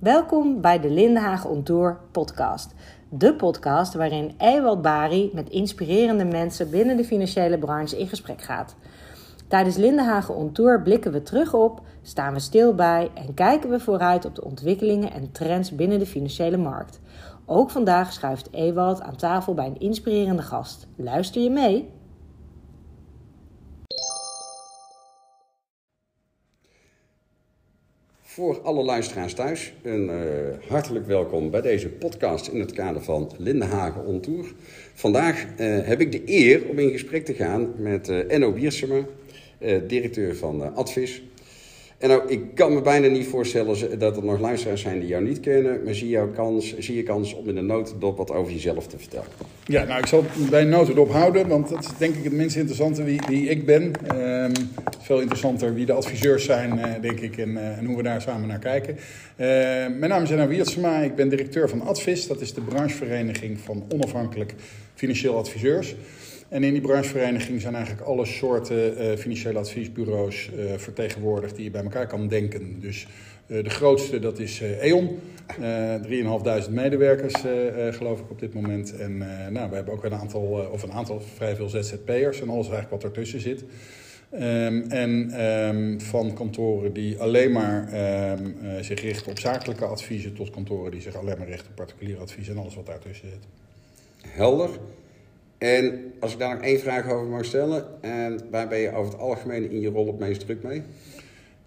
Welkom bij de Lindenhagen On Tour podcast. De podcast waarin Ewald Bari met inspirerende mensen binnen de financiële branche in gesprek gaat. Tijdens Lindenhagen On Tour blikken we terug op, staan we stil bij en kijken we vooruit op de ontwikkelingen en trends binnen de financiële markt. Ook vandaag schuift Ewald aan tafel bij een inspirerende gast. Luister je mee? Voor alle luisteraars thuis, een uh, hartelijk welkom bij deze podcast in het kader van Lindenhagen On Tour. Vandaag uh, heb ik de eer om in gesprek te gaan met uh, Enno Biersema, directeur van Advis. En nou, ik kan me bijna niet voorstellen dat er nog luisteraars zijn die jou niet kennen. Maar zie, jouw kans, zie je kans om in een notendop wat over jezelf te vertellen? Ja, nou, ik zal het bij een notendop houden. Want dat is denk ik het minst interessante wie, wie ik ben. Um, veel interessanter wie de adviseurs zijn, uh, denk ik. En, uh, en, hoe we daar samen naar kijken. Uh, mijn naam is Anna Wiertsma. Ik ben directeur van Advis. Dat is de branchevereniging van onafhankelijk financieel adviseurs. En in die branchevereniging zijn eigenlijk alle soorten uh, financiële adviesbureaus uh, vertegenwoordigd die je bij elkaar kan denken. Dus uh, de grootste dat is E.ON, 3.500 medewerkers geloof ik op dit moment. En nou, we hebben ook een aantal, of een aantal vrij veel ZZP'ers en alles eigenlijk wat ertussen zit. Um, en um, van kantoren die alleen maar um, zich richten op zakelijke adviezen tot kantoren die zich alleen maar richten op particulier advies en alles wat daartussen zit. Helder. En als ik daar nog één vraag over mag stellen, en waar ben je over het algemeen in je rol het meest druk mee?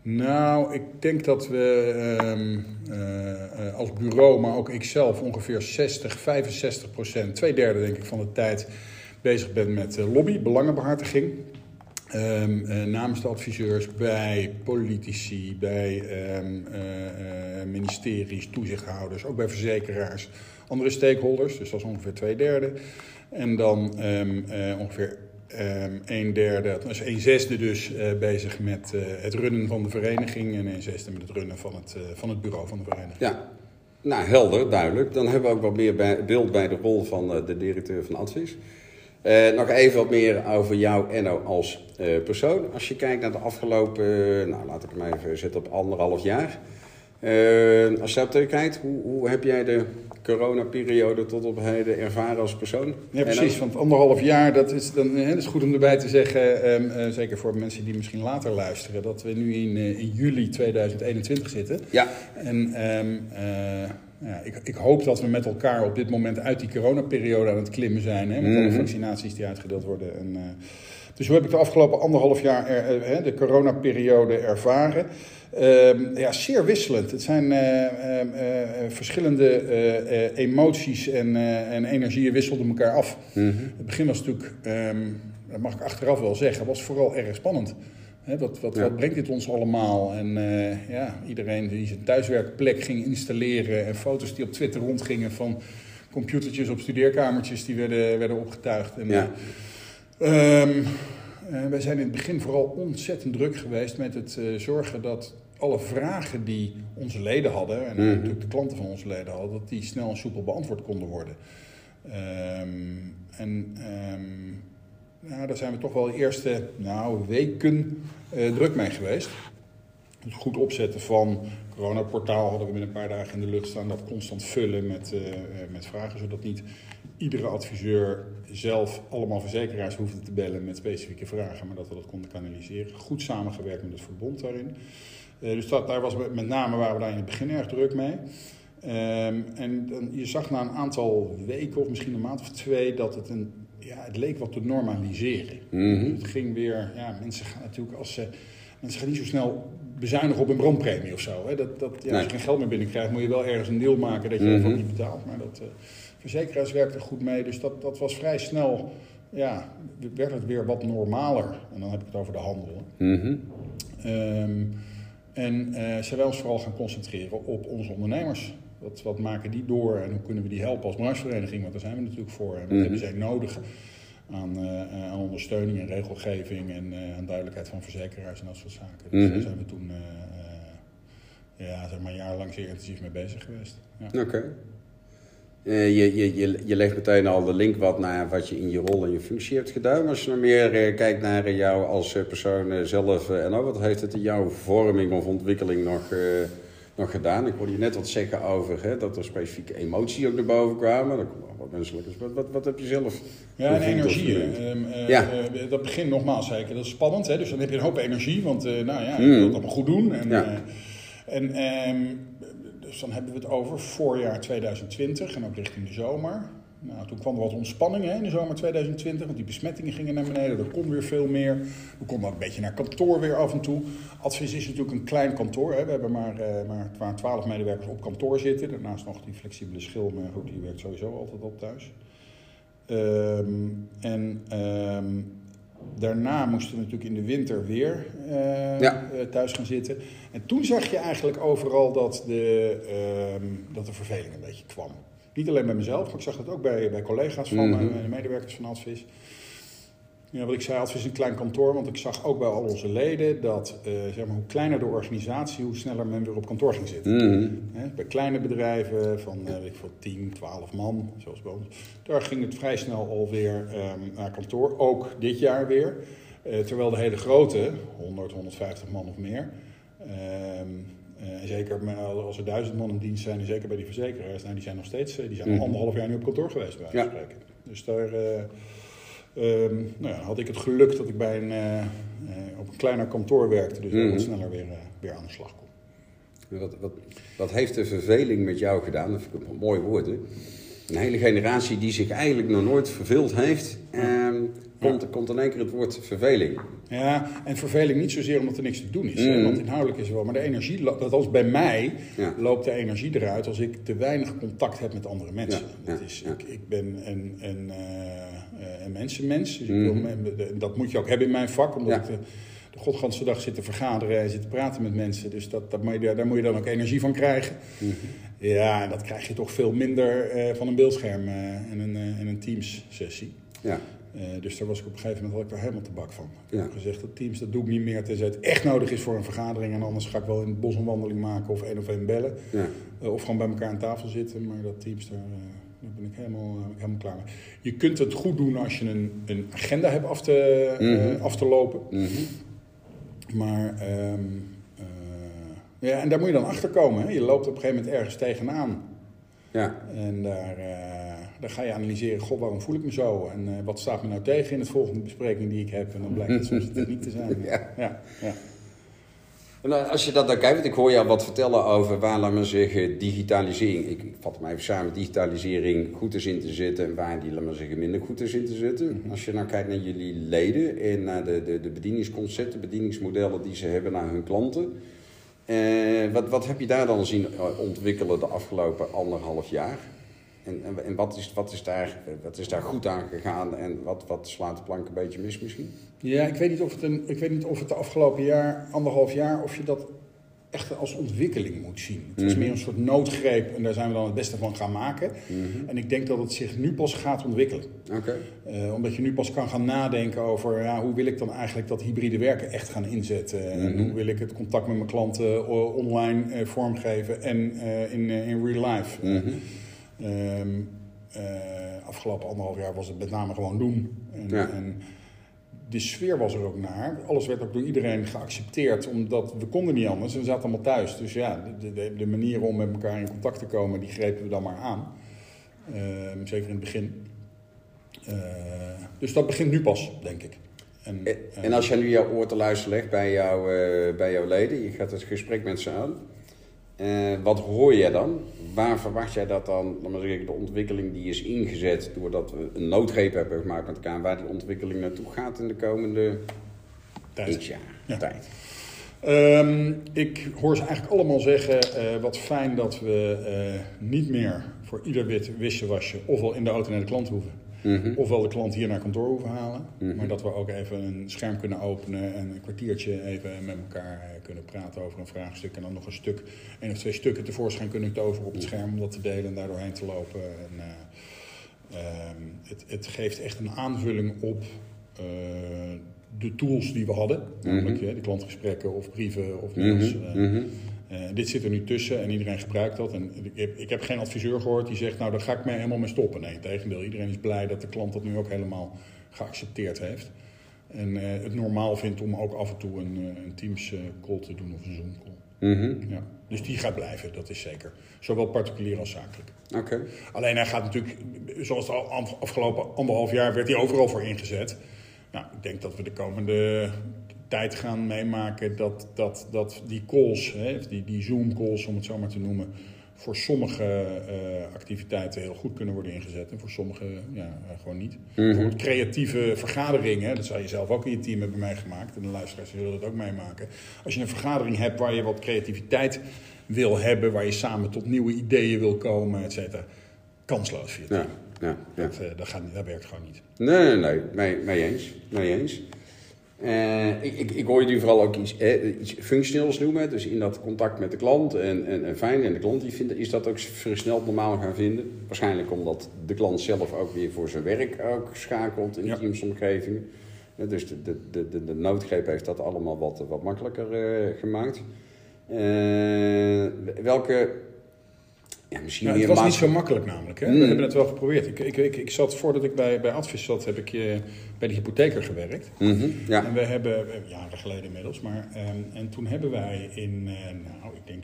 Nou, ik denk dat we um, uh, als bureau, maar ook ikzelf, ongeveer 60, 65 procent, twee derde denk ik van de tijd bezig ben met uh, lobby, belangenbehartiging. Um, uh, namens de adviseurs bij politici, bij um, ministeries, toezichthouders, ook bij verzekeraars, andere stakeholders, dus dat is ongeveer twee derde. En dan um, uh, ongeveer um, een derde, dat is een zesde dus, uh, bezig met uh, het runnen van de vereniging en een zesde met het runnen van het, van het bureau van de vereniging. Ja, nou helder, duidelijk. Dan hebben we ook wat meer beeld bij de rol van de directeur van Advies. nog even wat meer over jou, Enno, als persoon. Als je kijkt naar de afgelopen, nou laat ik hem even zetten op anderhalf jaar. als je dat kijkt, hoe, hoe heb jij de coronaperiode tot op heden ervaren als persoon. Ja, precies. Want anderhalf jaar, dat is, dan, hè, dat is goed om erbij te zeggen, um, uh, zeker voor mensen die misschien later luisteren, dat we nu in, uh, in juli 2021 zitten. Ja. En um, uh, ja, ik, ik, hoop dat we met elkaar op dit moment uit die coronaperiode aan het klimmen zijn. Hè, met mm -hmm. alle vaccinaties die uitgedeeld worden. En, dus hoe heb ik de afgelopen anderhalf jaar er, de coronaperiode ervaren? Uh, ja, zeer wisselend. Het zijn uh, uh, verschillende emoties en, en energieën wisselden elkaar af. Mm -hmm. Het begin was natuurlijk, um, dat mag ik achteraf wel zeggen, was vooral erg spannend. He, wat, wat, ja. wat, brengt dit ons allemaal? En ja, iedereen die zijn thuiswerkplek ging installeren en foto's die op Twitter rondgingen van computertjes op studeerkamertjes die werden, werden opgetuigd. En, ja. Um, wij zijn in het begin vooral ontzettend druk geweest met het uh, zorgen dat alle vragen die onze leden hadden, en mm -hmm. natuurlijk de klanten van onze leden hadden, dat die snel en soepel beantwoord konden worden. Um, en um, nou, daar zijn we toch wel de eerste nou, weken uh, druk mee geweest. Het goed opzetten van coronaportaal hadden we met een paar dagen in de lucht staan. Dat constant vullen met, met vragen, zodat niet iedere adviseur zelf allemaal verzekeraars hoefde te bellen met specifieke vragen, maar dat we dat konden kanaliseren. Goed samengewerkt met het verbond daarin. Uh, dus dat, daar was met name waren we daar in het begin erg druk mee. Um, en dan, je zag na een aantal weken of misschien een maand of twee dat het een, ja, het leek wat te normaliseren. Mm -hmm. Het ging weer, ja, mensen gaan natuurlijk als ze, mensen gaan niet zo snel bezuinigen op een brandpremie of zo. Hè. Dat, dat, ja, nee. Als je geen geld meer binnenkrijgt, moet je wel ergens een deel maken dat je mm -hmm. ervan niet betaalt. Maar dat, uh, verzekeraars werkten goed mee, dus dat, dat was vrij snel, ja, werd het weer wat normaler. En dan heb ik het over de handel. Mm -hmm. um, en uh, zijn wij ons vooral gaan concentreren op onze ondernemers. Wat, wat maken die door en hoe kunnen we die helpen als branchevereniging? Want daar zijn we natuurlijk voor. En wat mm -hmm. hebben zij nodig aan, uh, aan, ondersteuning en regelgeving en uh, aan duidelijkheid van verzekeraars en dat soort zaken. Dus mm -hmm. daar zijn we toen ja, zeg maar een jaar lang zeer intensief mee bezig geweest. Ja. Oké. Okay. Uh, je, je, je, je legt meteen al de link wat naar wat je in je rol en je functie hebt gedaan. Maar als je nog meer uh, kijkt naar jou als uh, persoon zelf en ook wat heeft het in jouw vorming of ontwikkeling nog nog gedaan? Ik hoorde je net wat zeggen over hè, dat er specifieke emoties ook naar boven kwamen. Dat komt wat menselijk is. Wat, wat, wat heb je zelf? Ja, en energie. ehm, eh, Ja. eh, dat begint nogmaals zeker. Dat is spannend. Hè? Dus dan heb je een hoop energie. Want eh, nou ja, je Mm. wil het allemaal goed doen. En, Ja. eh, en, ehm, dus dan hebben we het over voorjaar 2020 en ook richting de zomer. Nou, toen kwam er wat ontspanning hè, in de zomer 2020, want die besmettingen gingen naar beneden. Er kon weer veel meer. We konden ook een beetje naar kantoor weer af en toe. Advies is natuurlijk een klein kantoor. Hè. We hebben maar, eh maar waar 12 medewerkers op kantoor zitten. Daarnaast nog die flexibele schil, maar goed, die werkt sowieso altijd op thuis. Ehm, en ehm, daarna moesten we natuurlijk in de winter weer eh, Ja. eh, thuis gaan zitten. En toen zag je eigenlijk overal dat de, ehm, dat de verveling een beetje kwam. Niet alleen bij mezelf, maar ik zag dat ook bij, bij collega's van me, de medewerkers van Advis. Ja, wat ik zei, Advis is een klein kantoor, want ik zag ook bij al onze leden dat eh, zeg maar, hoe kleiner de organisatie, hoe sneller men weer op kantoor ging zitten. Mhm. Bij kleine bedrijven van eh, weet ik veel, 10, 12 man, zoals bij ons, daar ging het vrij snel alweer ehm naar kantoor. Ook dit jaar weer. Eh, terwijl de hele grote, 100, 150 man of meer, ehm, en zeker met- als er duizend man in dienst zijn, en zeker bij die verzekeraars, nou, die zijn nog steeds, die zijn al Mhm. anderhalf jaar nu op kantoor geweest bij Ja. spreken. Dus daar eh, ehm, nou ja, had ik het geluk dat ik bij een, eh, eh, op een kleiner kantoor werkte, dus Mhm. wat sneller weer, eh, weer aan de slag kon. Wat, wat, wat heeft de verveling met jou gedaan? Dat vind ik een mooi woord. Hè? Een hele generatie die zich eigenlijk nog nooit verveeld heeft, ehm, komt, komt in één keer het woord verveling. Ja, en verveling niet zozeer omdat er niks te doen is. hè, Mhm. want inhoudelijk is er wel. Maar de energie, dat als bij mij, Ja. loopt de energie eruit als ik te weinig contact heb met andere mensen. Ja, dat is, ik, ik ben een, een, eh, eh, een mensenmens. Dus ik Mhm. wil, dat moet je ook hebben in mijn vak. Omdat ik de, de godganse dag zit te vergaderen en zit te praten met mensen. Dus dat, dat moet je, daar moet je dan ook energie van krijgen. Mhm. Ja, en dat krijg je toch veel minder eh, van een beeldscherm eh, en een, eh, en een Teams-sessie. Ja. Dus daar was ik op een gegeven moment had ik daar helemaal te bak van. Ik Ja. heb gezegd, dat teams, dat doe ik niet meer tenzij het echt nodig is voor een vergadering. En anders ga ik wel in het bos een wandeling maken of één of één bellen. Ja. Of gewoon bij elkaar aan tafel zitten. Maar dat teams, daar, daar ben ik helemaal, helemaal klaar mee. Je kunt het goed doen als je een, een agenda hebt af te, Mhm. af te lopen. Mhm. Maar ehm, eh, ja, en daar moet je dan achter komen. Hè? Je loopt op een gegeven moment ergens tegenaan. Ja. En daar, eh, daar ga je analyseren, god, waarom voel ik me zo? En eh, wat staat me nou tegen in het volgende bespreking die ik heb? En dan blijkt het soms techniek te zijn. Ja. ja, ja. Nou, als je dat dan kijkt, want ik hoor jou wat vertellen over waar, laat maar zeggen, digitalisering. Ik, ik vat hem even samen, digitalisering goed is in te zetten en waar die, laat maar zeggen, minder goed is in te zetten. Als je nou kijkt naar jullie leden en naar de, de, de bedieningsconcepten, bedieningsmodellen die ze hebben naar hun klanten. Eh, wat, wat heb je daar dan zien eh, ontwikkelen de afgelopen anderhalf jaar? En, en, en wat, is, wat, is daar, wat is daar goed aan gegaan en wat, wat slaat de plank een beetje mis misschien? ja ik, weet niet of het een, ik weet niet of het de afgelopen jaar, anderhalf jaar, of je dat echt als ontwikkeling moet zien. Het is Mhm. meer een soort noodgreep en daar zijn we dan het beste van gaan maken. Mhm. En ik denk dat het zich nu pas gaat ontwikkelen. Eh, omdat je nu pas kan gaan nadenken over ja, hoe wil ik dan eigenlijk dat hybride werken echt gaan inzetten. En Mhm. hoe wil ik het contact met mijn klanten eh, online eh, vormgeven en in, in real life. Ehm, eh, afgelopen anderhalf jaar was het met name gewoon doen. En, Ja. en de sfeer was er ook naar. Alles werd ook door iedereen geaccepteerd, omdat we konden niet anders. We zaten allemaal thuis. Dus ja, de, de, de manieren om met elkaar in contact te komen, die grepen we dan maar aan. Ehm, zeker in het begin. Eh, dus dat begint nu pas, denk ik. En, En, en als jij nu jouw oor te luisteren legt bij, jou, eh, bij jouw leden, je gaat het gesprek met ze aan. Eh, wat hoor jij dan? Waar verwacht jij dat dan, laat maar zeggen, de ontwikkeling die is ingezet doordat we een noodgreep hebben gemaakt met elkaar, waar die ontwikkeling naartoe gaat in de komende tijd. jaar Ja. tijd? Ehm, ik hoor ze eigenlijk allemaal zeggen, eh, wat fijn dat we eh, niet meer voor ieder wit wisselwasje ofwel in de auto naar de klant hoeven, Mhm. ofwel de klant hier naar kantoor hoeven halen. Mhm. Maar dat we ook even een scherm kunnen openen en een kwartiertje even met elkaar eh, kunnen praten over een vraagstuk. En dan nog een stuk, één of twee stukken tevoorschijn kunnen toveren op het scherm om dat te delen en daardoor heen te lopen. En, eh, ehm, het, het geeft echt een aanvulling op eh, de tools die we hadden. Namelijk Mhm. de klantgesprekken of brieven of Mhm, mails. mhm. Eh, dit zit er nu tussen en iedereen gebruikt dat. En ik heb, ik heb geen adviseur gehoord die zegt, nou daar ga ik mee helemaal mee stoppen. Nee, tegendeel. Iedereen is blij dat de klant dat nu ook helemaal geaccepteerd heeft. En eh, het normaal vindt om ook af en toe een, eh, een Teams call te doen of een Zoom call. Mhm. Ja. Dus die gaat blijven, dat is zeker. Zowel particulier als zakelijk. Oké. Alleen hij gaat natuurlijk, zoals de afgelopen anderhalf jaar werd hij overal voor ingezet. Nou, ik denk dat we de komende tijd gaan meemaken dat, dat, dat die calls, hè, die, die Zoom-calls om het zo maar te noemen, voor sommige uh, activiteiten heel goed kunnen worden ingezet en voor sommige ja, uh, gewoon niet. Bijvoorbeeld creatieve vergaderingen, dat zou je zelf ook in je team hebben meegemaakt en de luisteraars zullen dat ook meemaken. Als je een vergadering hebt waar je wat creativiteit wil hebben, waar je samen tot nieuwe ideeën wil komen, et cetera, kansloos via Ja, ja, ja. Dat, uh, dat, gaat, dat werkt gewoon niet. Nee, nee, nee. Mee, mee eens. Mee eens. Uh, ik, ik, ik hoor je nu vooral ook iets, eh, iets functioneels noemen. Dus in dat contact met de klant en, en, en fijn. En de klant die vindt, is dat ook versneld normaal gaan vinden. Waarschijnlijk omdat de klant zelf ook weer voor zijn werk ook schakelt in Ja. teamsomgevingen. Ja, dus de, de, de, de, de noodgreep heeft dat allemaal wat, wat makkelijker eh, gemaakt. Eh, welke... Ja, misschien meer het was niet zo makkelijk namelijk. Hè? Mm. We hebben het wel geprobeerd. Ik, ik, ik, ik zat, voordat ik bij, bij Advis zat, heb ik eh, bij de hypotheker gewerkt. Mhm, ja. En we hebben, jaren geleden inmiddels, maar ehm, en toen hebben wij in, eh, nou, ik denk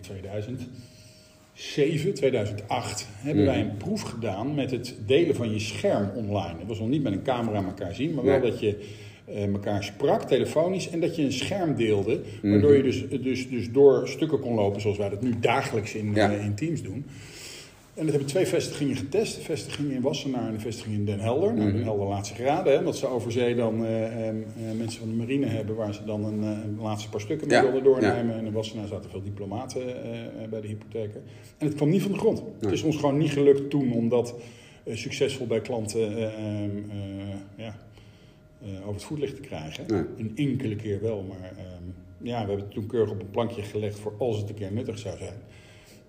2007, 2008, hebben Mhm. wij een proef gedaan met het delen van je scherm online. Het was nog niet met een camera elkaar zien, maar wel Nee. dat je eh, elkaar sprak, telefonisch, en dat je een scherm deelde, Mhm. waardoor je dus, dus, dus door stukken kon lopen, zoals wij dat nu dagelijks in, Ja. in Teams doen. En dat hebben twee vestigingen getest. Een vestiging in Wassenaar en een vestiging in Den Helder. Nou, Mhm. Den Helder laatste graden, hè, omdat ze over zee dan eh, eh, eh, mensen van de marine hebben... waar ze dan een, laatste paar stukken mee Ja, wilden doornemen. En in Wassenaar zaten veel diplomaten bij de hypotheker. En het kwam niet van de grond. Het is ons gewoon niet gelukt toen om dat succesvol bij klanten ja, over het voetlicht te krijgen. Nee. Een enkele keer wel, maar ehm, ja, we hebben het toen keurig op een plankje gelegd... voor als het een keer nuttig zou zijn.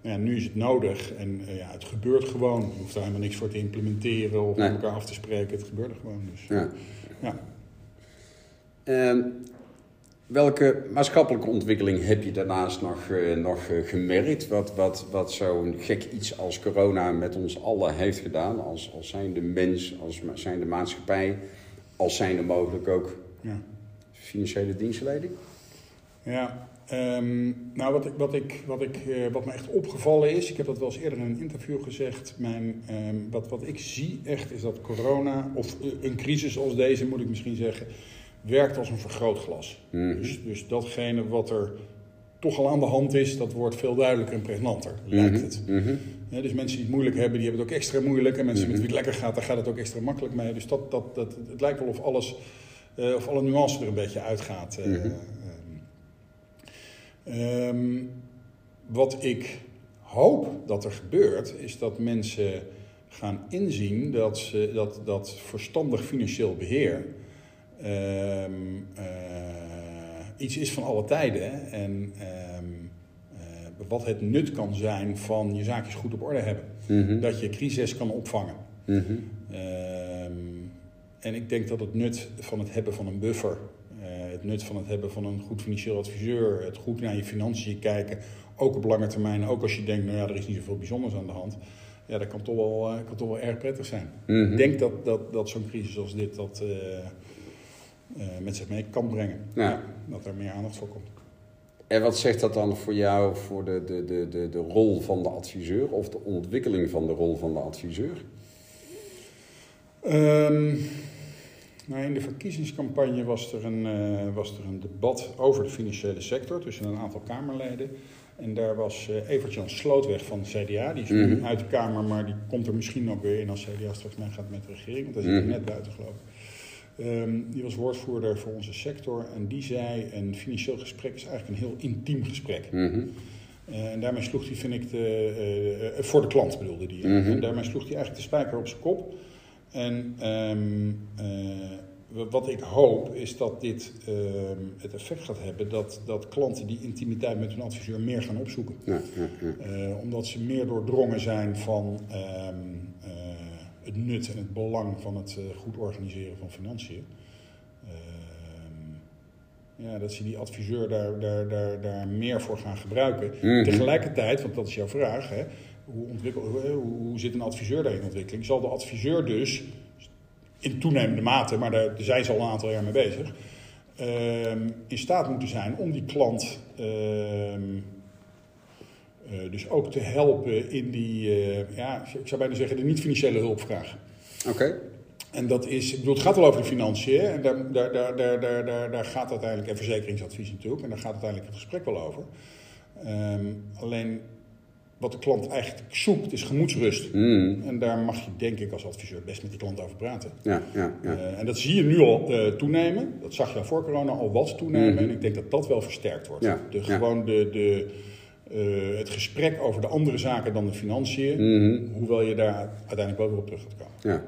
Ja, nu is het nodig en eh, ja, het gebeurt gewoon. Je hoeft er helemaal niks voor te implementeren of Nee. met elkaar af te spreken. Het gebeurt er gewoon. Dus, ja. ja. Ehm, welke maatschappelijke ontwikkeling heb je daarnaast nog, eh, nog eh, gemerkt? Wat, wat, wat zo'n gek iets als corona met ons allen heeft gedaan? Als, als zijnde mens, als ma- zijnde maatschappij, als zijnde mogelijk ook ja. financiële dienstverlening? Ja, ehm, nou wat, ik, wat, ik, wat, ik, eh, wat me echt opgevallen is, ik heb dat wel eens eerder in een interview gezegd, mijn, ehm, wat, wat ik zie echt is dat corona, of eh, een crisis als deze moet ik misschien zeggen, werkt als een vergrootglas. Mhm. Dus, dus datgene wat er toch al aan de hand is, dat wordt veel duidelijker en pregnanter, lijkt het. Mhm. Ja, dus mensen die het moeilijk hebben, die hebben het ook extra moeilijk. En mensen Mhm. met wie het lekker gaat, daar gaat het ook extra makkelijk mee. Dus dat, dat, dat, het lijkt wel of alles, eh, of alle nuance er een beetje uitgaat. Ehm. Wat ik hoop dat er gebeurt, is dat mensen gaan inzien dat, ze, dat, dat verstandig financieel beheer ehm, eh, iets is van alle tijden. En ehm, eh, wat het nut kan zijn van je zaakjes goed op orde hebben. Mhm. Dat je crisis kan opvangen. Mhm. En ik denk dat het nut van het hebben van een buffer, het nut van het hebben van een goed financieel adviseur, het goed naar je financiën kijken, ook op lange termijn, ook als je denkt, nou ja, er is niet zoveel bijzonders aan de hand, ja, dat kan toch wel, eh, kan toch wel erg prettig zijn. Mhm. Ik denk dat, dat, dat zo'n crisis als dit dat eh, eh, met zich mee kan brengen. Ja. Dat er meer aandacht voor komt. En wat zegt dat dan voor jou voor de, de, de, de, de rol van de adviseur of de ontwikkeling van de rol van de adviseur? Ehm, nou, in de verkiezingscampagne was er, een, eh, was er een debat over de financiële sector tussen een aantal Kamerleden. En daar was eh Evert-Jan Slootweg van de CDA. Die is nu Mhm. uit de Kamer, maar die komt er misschien ook weer in als CDA straks meegaat met de regering. Want hij zit Mhm. net buiten, ik. Ehm, die was woordvoerder voor onze sector. En die zei, een financieel gesprek is eigenlijk een heel intiem gesprek. Mhm. Eh, en daarmee sloeg hij, vind ik, de, voor de klant bedoelde hè. Mhm. En daarmee sloeg hij eigenlijk de spijker op zijn kop. En ehm, eh, wat ik hoop is dat dit ehm, het effect gaat hebben dat, dat klanten die intimiteit met hun adviseur meer gaan opzoeken. Ja, ja, ja. Eh, omdat ze meer doordrongen zijn van ehm, eh, het nut en het belang van het goed organiseren van financiën. Ja, dat ze die adviseur daar, daar, daar, daar meer voor gaan gebruiken. Mhm. Tegelijkertijd, want dat is jouw vraag, hè, hoe, ontwikkel, hoe, hoe zit een adviseur daar in ontwikkeling? Zal de adviseur dus in toenemende mate, maar daar, daar zijn ze al een aantal jaar mee bezig, ehm, in staat moeten zijn om die klant ehm, eh, dus ook te helpen in die, eh, ja, ik zou bijna zeggen, de niet-financiële hulpvraag. Oké. En dat is, ik bedoel, het gaat wel over de financiën. En daar, daar, daar, daar, daar, daar, daar gaat uiteindelijk, en verzekeringsadvies natuurlijk, en daar gaat uiteindelijk het gesprek wel over. Ehm, alleen wat de klant eigenlijk zoekt, is gemoedsrust. Mm. En daar mag je, denk ik, als adviseur best met die klant over praten. Ja, ja, ja. Eh, en dat zie je nu al eh, toenemen. Dat zag je al voor corona al wat toenemen. Mhm. En ik denk dat dat wel versterkt wordt. Ja, De. Gewoon de, de, eh, het gesprek over de andere zaken dan de financiën. Mhm. Hoewel je daar uiteindelijk wel weer op terug gaat komen. Ja.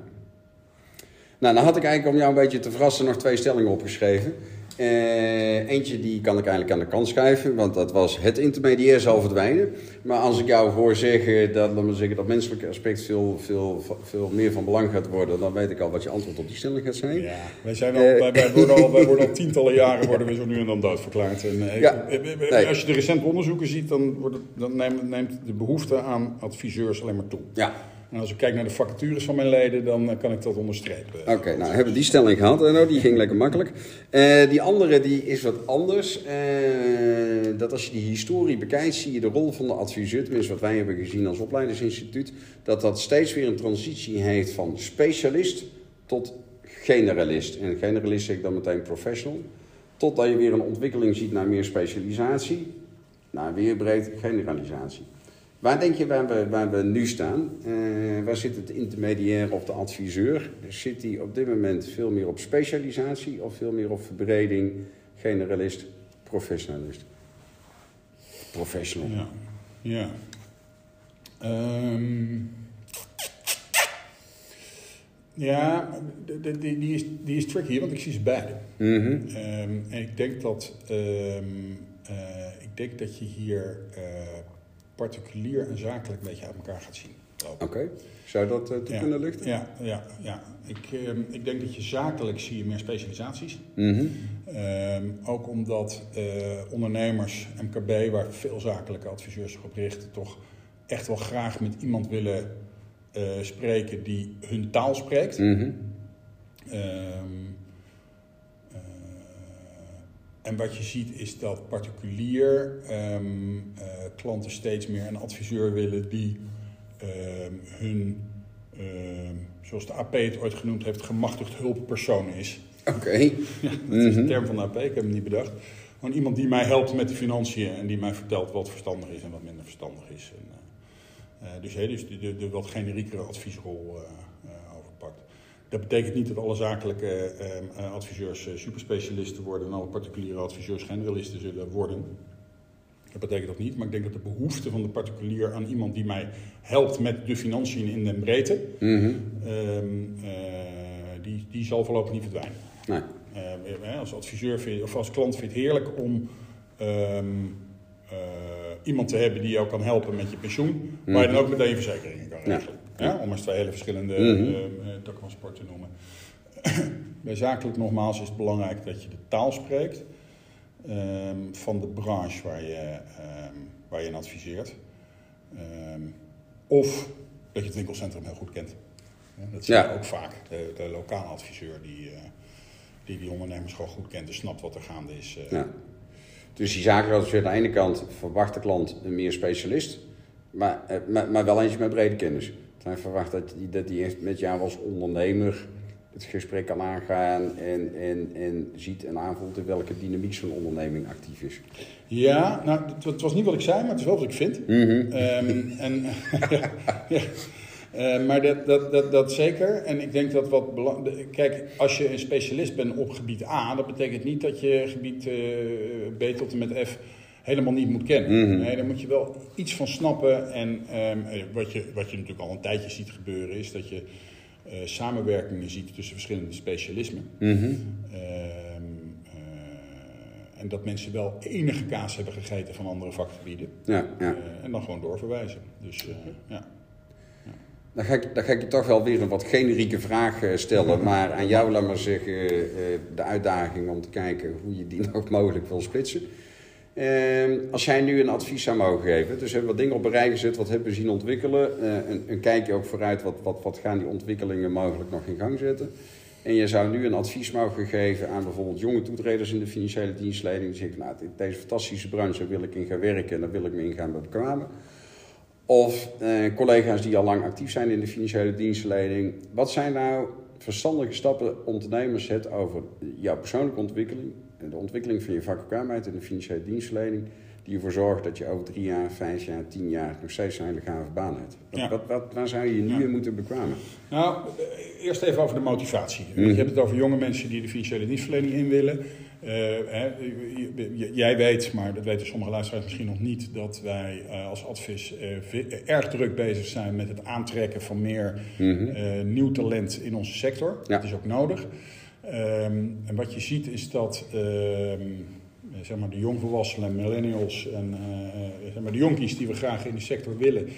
Nou, dan had ik eigenlijk om jou een beetje te verrassen nog twee stellingen opgeschreven. Eh, eentje die kan ik eigenlijk aan de kant schuiven, want dat was het intermediair zal verdwijnen. Maar als ik jou hoor zeggen dat, laat maar zeggen, dat menselijke aspect veel, veel, veel meer van belang gaat worden, dan weet ik al wat je antwoord op die stelling gaat zijn. Ja, wij, zijn al, wij, wij worden al, wij worden al tientallen jaren worden we zo nu en dan doodverklaard. En, eh, Ja, nee. Als je de recente onderzoeken ziet, dan, wordt het, dan neemt, neemt de behoefte aan adviseurs alleen maar toe. Ja, En als ik kijk naar de vacatures van mijn leden, dan eh, kan ik dat onderstrepen. Oké, nou hebben we die stelling gehad. En die ging lekker makkelijk. Eh, die andere die is wat anders. Eh, dat als je die historie bekijkt, zie je de rol van de adviseur, tenminste wat wij hebben gezien als opleidingsinstituut, dat dat steeds weer een transitie heeft van specialist tot generalist. En generalist zeg ik dan meteen professional. Totdat je weer een ontwikkeling ziet naar meer specialisatie, naar weer breed generalisatie. Waar denk je waar we, waar we nu staan? Eh, waar zit het intermediair of de adviseur? Zit die op dit moment veel meer op specialisatie of veel meer op verbreding, generalist, professionalist? Professional. Ja. ja. Ehm, ja, die, die, is, die is tricky, want ik zie ze beide. Mhm. Ehm, en ik denk dat, ehm, eh, ik denk dat je hier eh, particulier en zakelijk een beetje uit elkaar gaat zien. Oké, zou dat eh, toe Ja. kunnen lichten? Ja, ja, ja. Ik, ehm, ik denk dat je zakelijk zie je meer specialisaties. Ehm, ook omdat eh, ondernemers, MKB, waar veel zakelijke adviseurs zich op richten, toch echt wel graag met iemand willen eh, spreken die hun taal spreekt. Mhm. Ehm, eh, en wat je ziet is dat particulier ehm, eh, klanten steeds meer een adviseur willen die ehm, hun, ehm, zoals de AP het ooit genoemd heeft, gemachtigd hulppersoon is. Oké. Ja, dat is Mhm. een term van de AP, ik heb hem niet bedacht. Gewoon iemand die mij helpt met de financiën en die mij vertelt wat verstandig is en wat minder verstandig is. En, eh, eh, dus, hè, dus de, de, de wat generiekere adviesrol. Dat betekent niet dat alle zakelijke eh, eh, adviseurs eh, superspecialisten worden en alle particuliere adviseurs generalisten zullen worden. Dat betekent dat niet, maar ik denk dat de behoefte van de particulier aan iemand die mij helpt met de financiën in de breedte, Mhm. ehm, eh, die, die zal voorlopig niet verdwijnen. Nee. Eh, als adviseur vind of als klant vind je het heerlijk om ehm, iemand te hebben die jou kan helpen met je pensioen, waar je dan ook meteen je verzekeringen kan regelen. Ja, om eens twee hele verschillende Mhm. eh, eh, takken van sport te noemen. Bij zakelijk nogmaals is het belangrijk dat je de taal spreekt ehm, van de branche waar je, ehm, waar je in adviseert. Ehm, of dat je het winkelcentrum heel goed kent. Ja, dat zie je Ja. ook vaak. De, de lokale adviseur die, eh, die die ondernemers gewoon goed kent en snapt wat er gaande is. eh. Ja. Dus die zakelijke adviseur aan de ene kant verwacht de klant een meer specialist, maar, maar, maar wel eentje met brede kennis. Hij verwacht dat die, dat die echt met jou als ondernemer het gesprek kan aangaan en, en, en ziet en aanvoelt in welke dynamiek zo'n onderneming actief is. Ja, nou, het, was niet wat ik zei, maar het is wel wat ik vind. Mhm. Ehm, en, ja, ja. Eh, maar dat, dat, dat, dat zeker. En ik denk dat wat belangrijk. Kijk, als je een specialist bent op gebied A, dat betekent niet dat je gebied eh, B tot en met F helemaal niet moet kennen. Mhm. Nee, daar moet je wel iets van snappen. En ehm, eh, wat, je, wat je natuurlijk al een tijdje ziet gebeuren, is dat je eh, samenwerkingen ziet tussen verschillende specialismen. Mhm. Ehm, eh, en dat mensen wel enige kaas hebben gegeten van andere vakgebieden. Ja, ja. Eh, en dan gewoon doorverwijzen. Dus eh, ja. Dan ga, ik, dan ga ik je toch wel weer een wat generieke vraag stellen, maar aan jou laat maar zeggen eh, de uitdaging om te kijken hoe je die nog mogelijk wil splitsen. Ehm, als jij nu een advies zou mogen geven, dus we hebben wat dingen op een rij gezet, wat hebben we zien ontwikkelen, eh, een, een kijkje ook vooruit, wat, wat, wat gaan die ontwikkelingen mogelijk nog in gang zetten. En je zou nu een advies mogen geven aan bijvoorbeeld jonge toetreders in de financiële dienstleiding. Die zeggen, nou, dit- deze fantastische branche wil ik in gaan werken en daar wil ik me in gaan bekwamen. of eh, collega's die al lang actief zijn in de financiële dienstverlening. Wat zijn nou verstandige stappen ondernemers zet over jouw persoonlijke ontwikkeling, de ontwikkeling van je vakkenkaarheid in de financiële dienstverlening, die ervoor zorgt dat je over drie jaar, vijf jaar, tien jaar nog steeds een hele gave baan hebt. Wat, Ja. wat, wat- waar zou je je nu Ja. in moeten bekwamen? Nou, eh, eerst even over de motivatie. Mhm. Je hebt het over jonge mensen die de financiële dienstverlening in willen. Eh, hè, jij weet, maar dat weten sommige luisteraars misschien nog niet, dat wij eh, als advies erg druk bezig zijn met het aantrekken van meer eh, nieuw talent in onze sector. Ja. Dat is ook nodig. Ehm, en wat je ziet is dat ehm, zeg maar de jongvolwassenen, millennials en eh, eh, zeg maar de jonkies die we graag in die sector willen,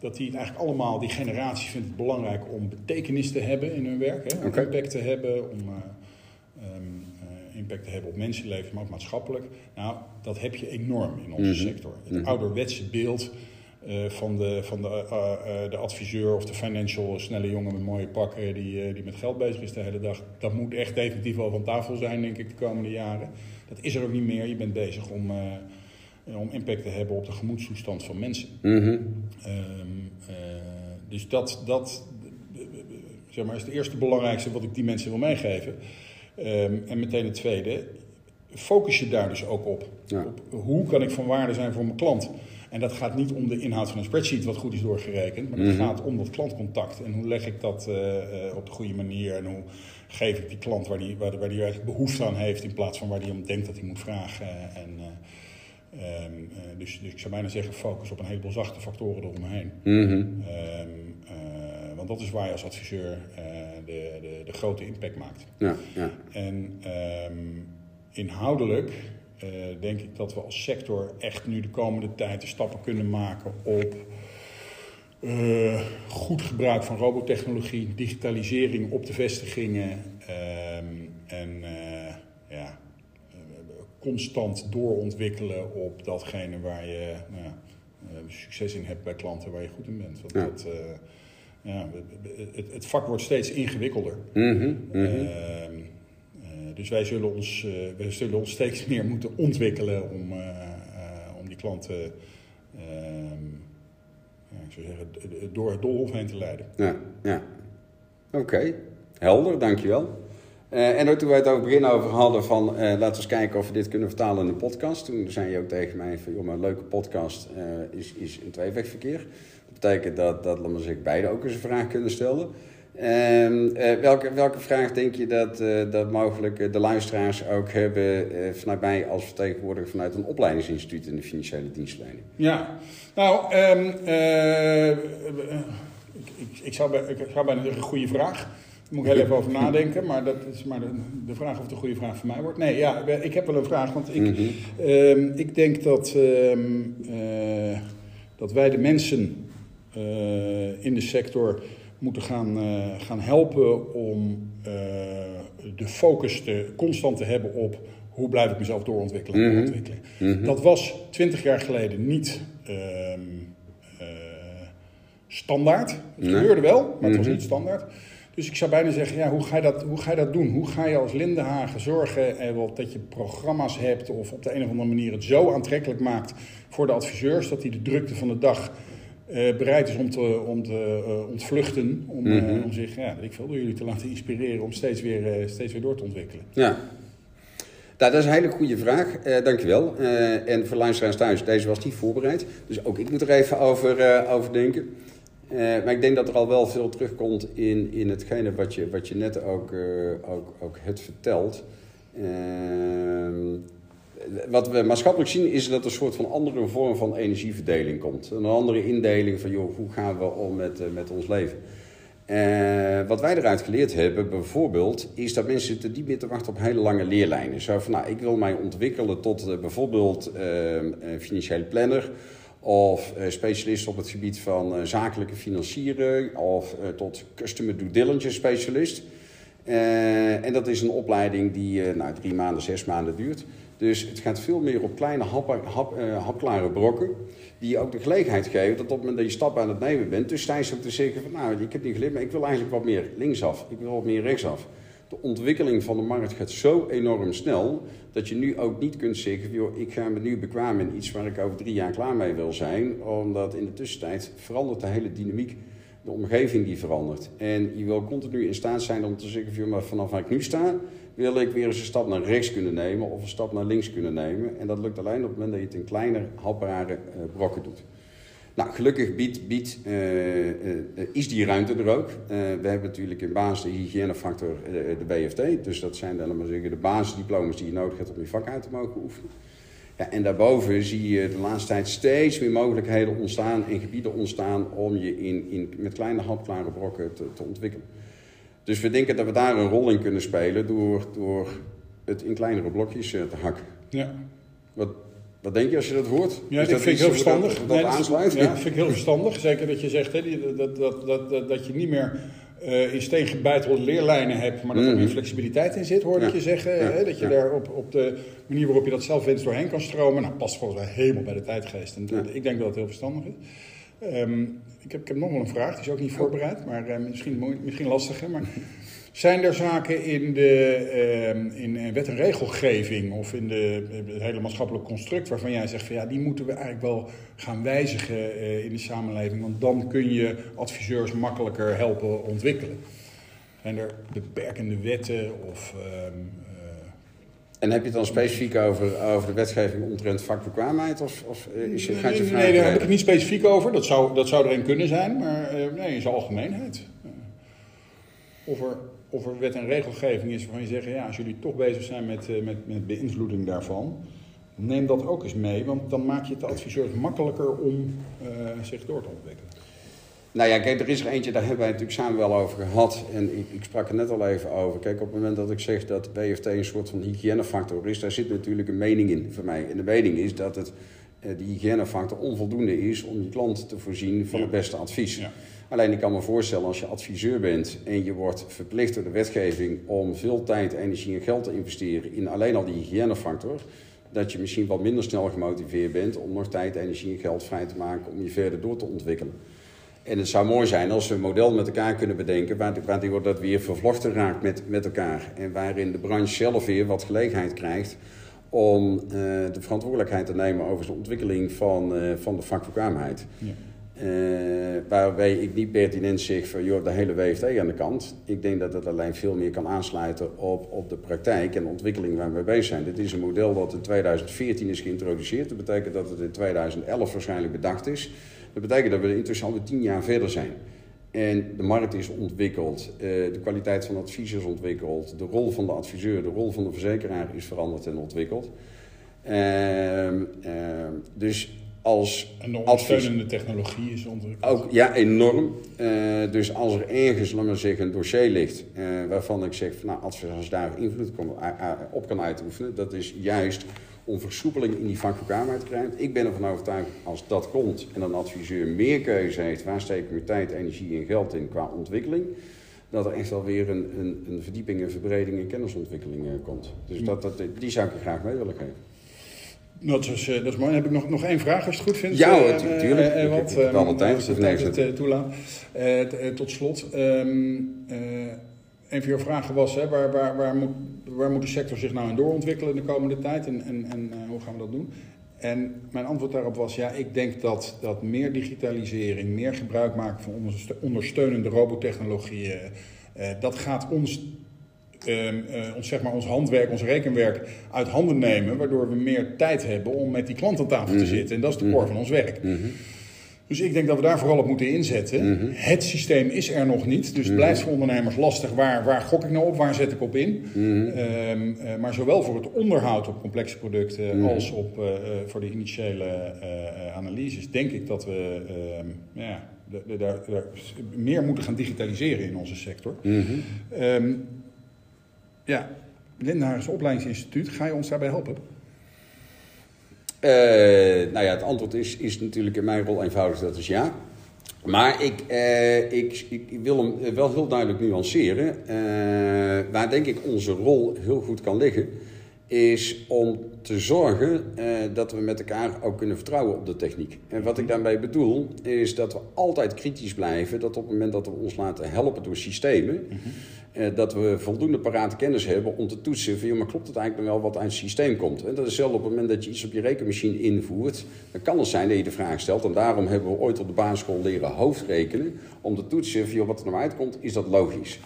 dat die eigenlijk allemaal, die generatie vindt het belangrijk om betekenis te hebben in hun werk. Hè? Om impact te hebben, om eh, ehm, eh, impact te hebben op mensenleven, maar ook maatschappelijk. Nou, dat heb je enorm in onze Mhm. sector. Het Mhm. ouderwetse beeld eh, van, de, van de, eh, eh, de adviseur of de financial snelle jongen met mooie pakken die, die met geld bezig is de hele dag. Dat moet echt definitief wel van tafel zijn, denk ik, de komende jaren. Dat is er ook niet meer. Je bent bezig om, om impact te hebben op de gemoedstoestand van mensen. Mhm. Ehm, eh, dus dat, dat zeg maar, is het eerste belangrijkste wat ik die mensen wil meegeven. Ehm, en meteen het tweede, focus je daar dus ook op. Ja. op. Hoe kan ik van waarde zijn voor mijn klant? En dat gaat niet om de inhoud van een spreadsheet wat goed is doorgerekend, maar het Mhm. gaat om dat klantcontact. En hoe leg ik dat eh, eh, op de goede manier en hoe geef ik die klant waar die, waar, waar die eigenlijk behoefte aan heeft in plaats van waar die om denkt dat hij moet vragen. En, eh, ehm, eh, dus, dus ik zou bijna zeggen focus op een heleboel zachte factoren eromheen. Mhm. Ehm, eh, want dat is waar je als adviseur de, de, de grote impact maakt. Ja, ja. En ehm, inhoudelijk eh, denk ik dat we als sector echt nu de komende tijd de stappen kunnen maken op eh, goed gebruik van robotechnologie, digitalisering op de vestigingen ehm, en eh, ja, constant doorontwikkelen op datgene waar je nou, succes in hebt bij klanten waar je goed in bent. Want Ja. dat, ja, het, het vak wordt steeds ingewikkelder. Mhm. Mhm. Ehm, eh, dus wij zullen, ons, eh, wij zullen ons steeds meer moeten ontwikkelen om, eh, eh, om die klanten ehm, ja, zeggen, door het doolhof heen te leiden. Ja, ja. Oké, helder, dankjewel. Eh en ook toen wij het over begin over hadden van laten we eens kijken of we dit kunnen vertalen in een podcast. Toen zei je ook tegen mij van joh, een leuke podcast is, is een tweewegverkeer. Dat betekent dat, dat laat maar zeggen, beide ook eens een vraag kunnen stellen. Ehm, eh, welke, welke vraag denk je dat, eh, dat mogelijk eh, de luisteraars ook hebben vanuit mij als vertegenwoordiger vanuit een opleidingsinstituut in de financiële dienstverlening? Ja, nou, ehm, eh, eh, ik, ik, ik, zou bij, ik zou bijna zeggen, goede vraag. Daar moet ik heel even over nadenken, maar dat is maar de, de vraag of het een goede vraag voor mij wordt. Nee, ja, ik heb wel een vraag, want ik, Mhm. Ehm, ik denk dat, dat wij de mensen in de sector moeten gaan, eh, gaan helpen om eh, de focus te, constant te hebben op hoe blijf ik mezelf doorontwikkelen en Mhm. doorontwikkelen. Mhm. Dat was twintig jaar geleden niet ehm, eh, standaard. Het Nee. gebeurde wel, maar het was Mhm. niet standaard. Dus ik zou bijna zeggen, ja, hoe, ga je dat, hoe ga je dat doen? Hoe ga je als Lindenhagen zorgen eh, wel, dat je programma's hebt... of op de een of andere manier het zo aantrekkelijk maakt voor de adviseurs... dat die de drukte van de dag eh, bereid is om te, om te eh, ontvluchten... Om, eh, Mhm. om zich, ja, ik veel, door jullie te laten inspireren... om steeds weer, steeds weer door te ontwikkelen. Ja. Nou, dat is een hele goede vraag. Eh dankjewel. Eh en voor luisteraars thuis, deze was niet voorbereid. Dus ook ik moet er even over, eh, over denken. Maar ik denk dat er al wel veel terugkomt in, in hetgene wat je, wat je net ook, ook, ook hebt verteld. Wat we maatschappelijk zien is dat er een soort van andere vorm van energieverdeling komt. Een andere indeling van, joh, hoe gaan we om met, eh, met ons leven? Eh, wat wij eruit geleerd hebben, bijvoorbeeld, is dat mensen zitten niet meer te wachten op hele lange leerlijnen. Zo van, nou, ik wil mij ontwikkelen tot eh, bijvoorbeeld financiële planner of specialist op het gebied van zakelijke financieren of tot customer due diligence specialist. En dat is een opleiding die nou, drie maanden, zes maanden duurt. Dus het gaat veel meer op kleine hap, hap, eh, hapklare brokken. Die je ook de gelegenheid geven dat op het moment dat je stap aan het nemen bent. Dus tijdens ook te zeggen van nou, ik heb niet geleerd, maar ik wil eigenlijk wat meer linksaf. Ik wil wat meer rechtsaf. de ontwikkeling van de markt gaat zo enorm snel dat je nu ook niet kunt zeggen: joh, ik ga me nu bekwamen in iets waar ik over drie jaar klaar mee wil zijn, omdat in de tussentijd verandert de hele dynamiek, de omgeving die verandert. En je wil continu in staat zijn om te zeggen: joh, maar vanaf waar ik nu sta, wil ik weer eens een stap naar rechts kunnen nemen of een stap naar links kunnen nemen. En dat lukt alleen op het moment dat je het in kleiner, hapbare uh, brokken doet. Nou, gelukkig biedt, biedt uh, uh, is die ruimte er ook. we hebben natuurlijk in basis de hygiënefactor de BFT. Dus dat zijn dan maar zeggen, de basisdiploma's die je nodig hebt om je vak uit te mogen oefenen. Ja, en daarboven zie je de laatste tijd steeds meer mogelijkheden ontstaan en gebieden ontstaan om je in, in, met kleine hapklare brokken te, te ontwikkelen. Dus we denken dat we daar een rol in kunnen spelen door, door het in kleinere blokjes te hakken. Ja. Wat, wat denk je als je dat hoort? Ja, dat vind ik heel verstandig. Dat, dat, aansluit? Ja, vind ik heel verstandig. Zeker dat je zegt hè, dat, dat, dat, dat, dat je niet meer uh, in steen gebeitelde leerlijnen hebt, maar dat er mm meer flexibiliteit in zit, hoorde ik je zeggen. hè, dat je daar op, op de manier waarop je dat zelf wenst doorheen kan stromen. Nou, past volgens mij helemaal bij de tijdgeest. En ik denk dat het heel verstandig is. Um, ik, heb, ik heb nog wel een vraag, die is ook niet voorbereid, maar uh, misschien, misschien lastiger. Maar zijn er zaken in de uh, in wet en regelgeving of in de, het hele maatschappelijk construct waarvan jij zegt van ja, die moeten we eigenlijk wel gaan wijzigen uh, in de samenleving, want dan kun je adviseurs makkelijker helpen ontwikkelen? Zijn er beperkende wetten of ehm, en heb je het dan specifiek over, over de wetgeving omtrent vakbekwaamheid? Of, of is je, gaat je nee, nee, daar heb ik het niet specifiek over. Dat zou, dat zou er een kunnen zijn, maar nee, in zijn algemeenheid. Of er of er wet en regelgeving is waarvan je zegt, ja, als jullie toch bezig zijn met, met, met beïnvloeding daarvan, neem dat ook eens mee, want dan maak je het de adviseurs makkelijker om uh, zich door te ontwikkelen. Nou ja, kijk, er is er eentje, daar hebben wij natuurlijk samen wel over gehad. En ik, ik, sprak er net al even over. Kijk, op het moment dat ik zeg dat BFT een soort van hygiënefactor is, daar zit natuurlijk een mening in voor mij. En de mening is dat het, uh, die hygiënefactor onvoldoende is om je klant te voorzien van het beste advies. Ja. Alleen ik kan me voorstellen als je adviseur bent en je wordt verplicht door de wetgeving om veel tijd, energie en geld te investeren in alleen al die hygiënefactor, dat je misschien wat minder snel gemotiveerd bent om nog tijd, energie en geld vrij te maken om je verder door te ontwikkelen. En het zou mooi zijn als we een model met elkaar kunnen bedenken waardoor dat weer vervlochten raakt met, met elkaar. En waarin de branche zelf weer wat gelegenheid krijgt om uh, de verantwoordelijkheid te nemen over de ontwikkeling van, uh, van de vakbekwaamheid. Ja. Uh, waarbij ik niet pertinent zeg van joh, de hele WFT aan de kant. Ik denk dat het alleen veel meer kan aansluiten op, op de praktijk en de ontwikkeling waar we bezig zijn. Dit is een model dat in 2014 is geïntroduceerd. Dat betekent dat het in 2011 waarschijnlijk bedacht is. Dat betekent dat we intussen alweer tien jaar verder zijn. En de markt is ontwikkeld, uh, de kwaliteit van advies is ontwikkeld, de rol van de adviseur, de rol van de verzekeraar is veranderd en ontwikkeld. Uh, dus als en de ondersteunende technologie is ontwikkeld. Ook, ja, enorm. Uh, dus als er ergens, laat maar zeggen, een dossier ligt uh, waarvan ik zeg, nou, als daar invloed op kan uitoefenen, dat is juist om versoepeling in die vakbekwaamheid te krijgen. Ik ben ervan overtuigd, als dat komt en een adviseur meer keuze heeft, waar steek ik mijn tijd, energie en geld in qua ontwikkeling, dat er echt wel weer een, een, een verdieping en verbreding in kennisontwikkeling uh, komt. Dus dat, dat, die zou ik er graag mee willen geven. Dat is, dat is mooi. Dan heb ik nog, nog één vraag, als het goed vindt. Ja, natuurlijk. Uh, uh, wat, alle tijd, het uh, toelaat. tot slot, um, een van jouw vragen was, hè, waar, waar, waar, moet, waar moet de sector zich nou in doorontwikkelen de komende tijd en, en, en hoe gaan we dat doen? En mijn antwoord daarop was, ja, ik denk dat, dat meer digitalisering, meer gebruik maken van ondersteunende robotechnologieën, dat gaat ons uh, ons, zeg maar, ons handwerk, ons rekenwerk uit handen nemen, waardoor we meer tijd hebben om met die klant aan tafel te mhm. zitten. En dat is de core mhm. van ons werk. Mhm. Dus ik denk dat we daar vooral op moeten inzetten. Het systeem is er nog niet, dus het blijft voor ondernemers lastig. Waar, waar gok ik nou op, waar zet ik op in? Um, uh, maar zowel voor het onderhoud op complexe producten als op, uh, voor de initiële analyses, denk ik dat we ehm, ja, daar meer moeten gaan digitaliseren in onze sector. Um, ja, Lindenhagens Opleidingsinstituut, ga je ons daarbij helpen? Uh, nou ja, het antwoord is, is natuurlijk in mijn rol eenvoudig, dat is ja. Maar ik, uh, ik, ik wil hem wel heel duidelijk nuanceren. Uh, waar denk ik onze rol heel goed kan liggen, is om te zorgen dat we met elkaar ook kunnen vertrouwen op de techniek. En wat ik daarmee bedoel, is dat we altijd kritisch blijven. Dat op het moment dat we ons laten helpen door systemen, eh, dat we voldoende parate kennis hebben om te toetsen van, ja, maar klopt het eigenlijk wel wat uit het systeem komt. En dat is zelfs op het moment dat je iets op je rekenmachine invoert, dan kan het zijn dat je de vraag stelt. En daarom hebben we ooit op de basisschool leren hoofdrekenen, om te toetsen van, wat er nou uitkomt, is dat logisch.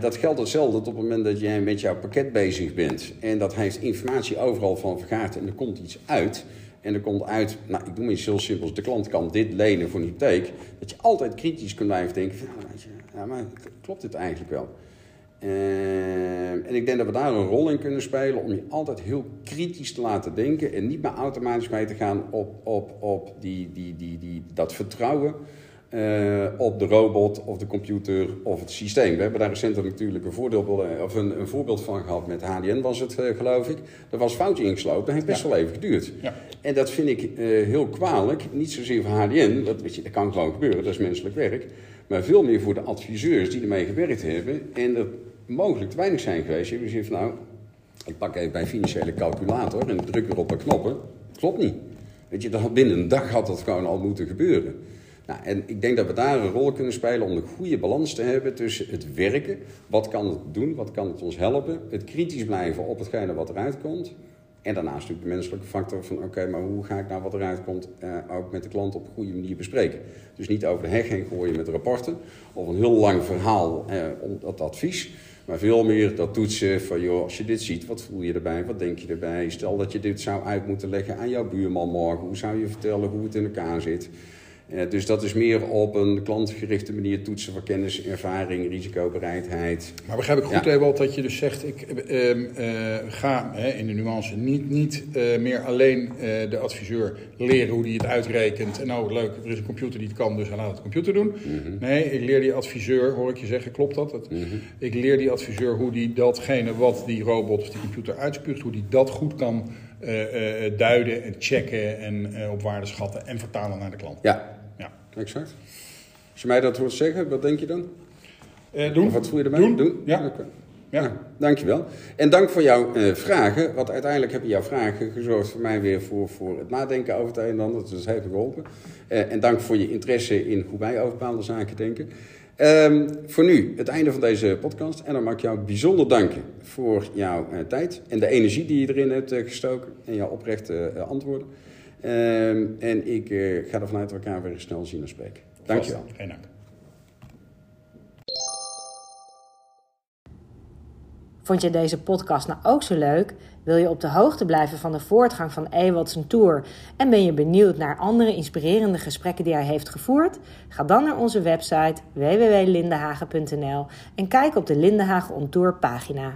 Dat geldt hetzelfde op het moment dat jij met jouw pakket bezig bent. En dat heeft informatie overal van vergaard en er komt iets uit. En er komt uit, nou ik noem iets heel simpels, de klant kan dit lenen voor een hypotheek. Dat je altijd kritisch kunt blijven denken van, maar klopt dit eigenlijk wel? Uh, en ik denk dat we daar een rol in kunnen spelen om je altijd heel kritisch te laten denken en niet maar automatisch mee te gaan op, op, op die, die, die, die, dat vertrouwen uh, op de robot of de computer of het systeem. We hebben daar recentelijk natuurlijk een, voordeel, of een, een voorbeeld van gehad met HDN was het uh, geloof ik. Er was foutje ingeslopen, dat heeft best ja. wel even geduurd. Ja. En dat vind ik uh, heel kwalijk, niet zozeer voor HDN, dat, weet je, dat kan gewoon gebeuren, dat is menselijk werk. Maar veel meer voor de adviseurs die ermee gewerkt hebben en er mogelijk te weinig zijn geweest. Je van nou, ik pak even bij financiële calculator en druk weer op een knoppen. Klopt niet. Weet je, dat binnen een dag had dat gewoon al moeten gebeuren. Nou, en ik denk dat we daar een rol kunnen spelen om de goede balans te hebben tussen het werken, wat kan het doen, wat kan het ons helpen, het kritisch blijven op hetgene wat eruit komt. En daarnaast natuurlijk de menselijke factor van oké, maar hoe ga ik nou wat eruit komt uh, ook met de klant op een goede manier bespreken. Dus niet over de heg heen gooien met rapporten of een heel lang verhaal uh, om dat advies. Maar veel meer dat toetsen van, joh, als je dit ziet, wat voel je erbij? Wat denk je erbij? Stel dat je dit zou uit moeten leggen aan jouw buurman morgen. Hoe zou je vertellen hoe het in elkaar zit? Uh, dus dat is meer op een klantgerichte manier toetsen van kennis, ervaring, risicobereidheid. Maar begrijp ik goed, ja. Ewald, dat je dus zegt, ik uh, uh, ga hè, in de nuance niet, niet meer alleen de adviseur leren hoe die het uitrekent. En nou, leuk, er is een computer die het kan, dus hij laat het computer doen. Mm -hmm. Nee, ik leer die adviseur, hoor ik je zeggen, klopt dat? dat mm -hmm. Ik leer die adviseur hoe die datgene wat die robot of die computer uitspuugt, hoe die dat goed kan duiden en checken en op waarde schatten en vertalen naar de klant. Ja, Exact. Als je mij dat hoort zeggen, wat denk je dan? Uh, doen. Of wat voel je erbij? Doen. doen? Ja. Okay. ja. ja. Dankjewel. En dank voor jouw uh, vragen. Want uiteindelijk hebben jouw vragen gezorgd voor mij weer voor, voor het nadenken over het een en ander. Dus dat heeft geholpen. Uh, en dank voor je interesse in hoe wij over bepaalde zaken denken. Um, voor nu het einde van deze podcast. En dan mag ik jou bijzonder danken voor jouw tijd en de energie die je erin hebt gestoken. En jouw oprechte antwoorden. Um, en ik uh, ga ervan uit dat we elkaar weer snel zien en spreken. Dankjewel. Geen dank. Vond je deze podcast nou ook zo leuk? Wil je op de hoogte blijven van de voortgang van Ewald tour? En ben je benieuwd naar andere inspirerende gesprekken die hij heeft gevoerd? Ga dan naar onze website www.lindenhagen.nl en kijk op de Lindenhagen On Tour pagina.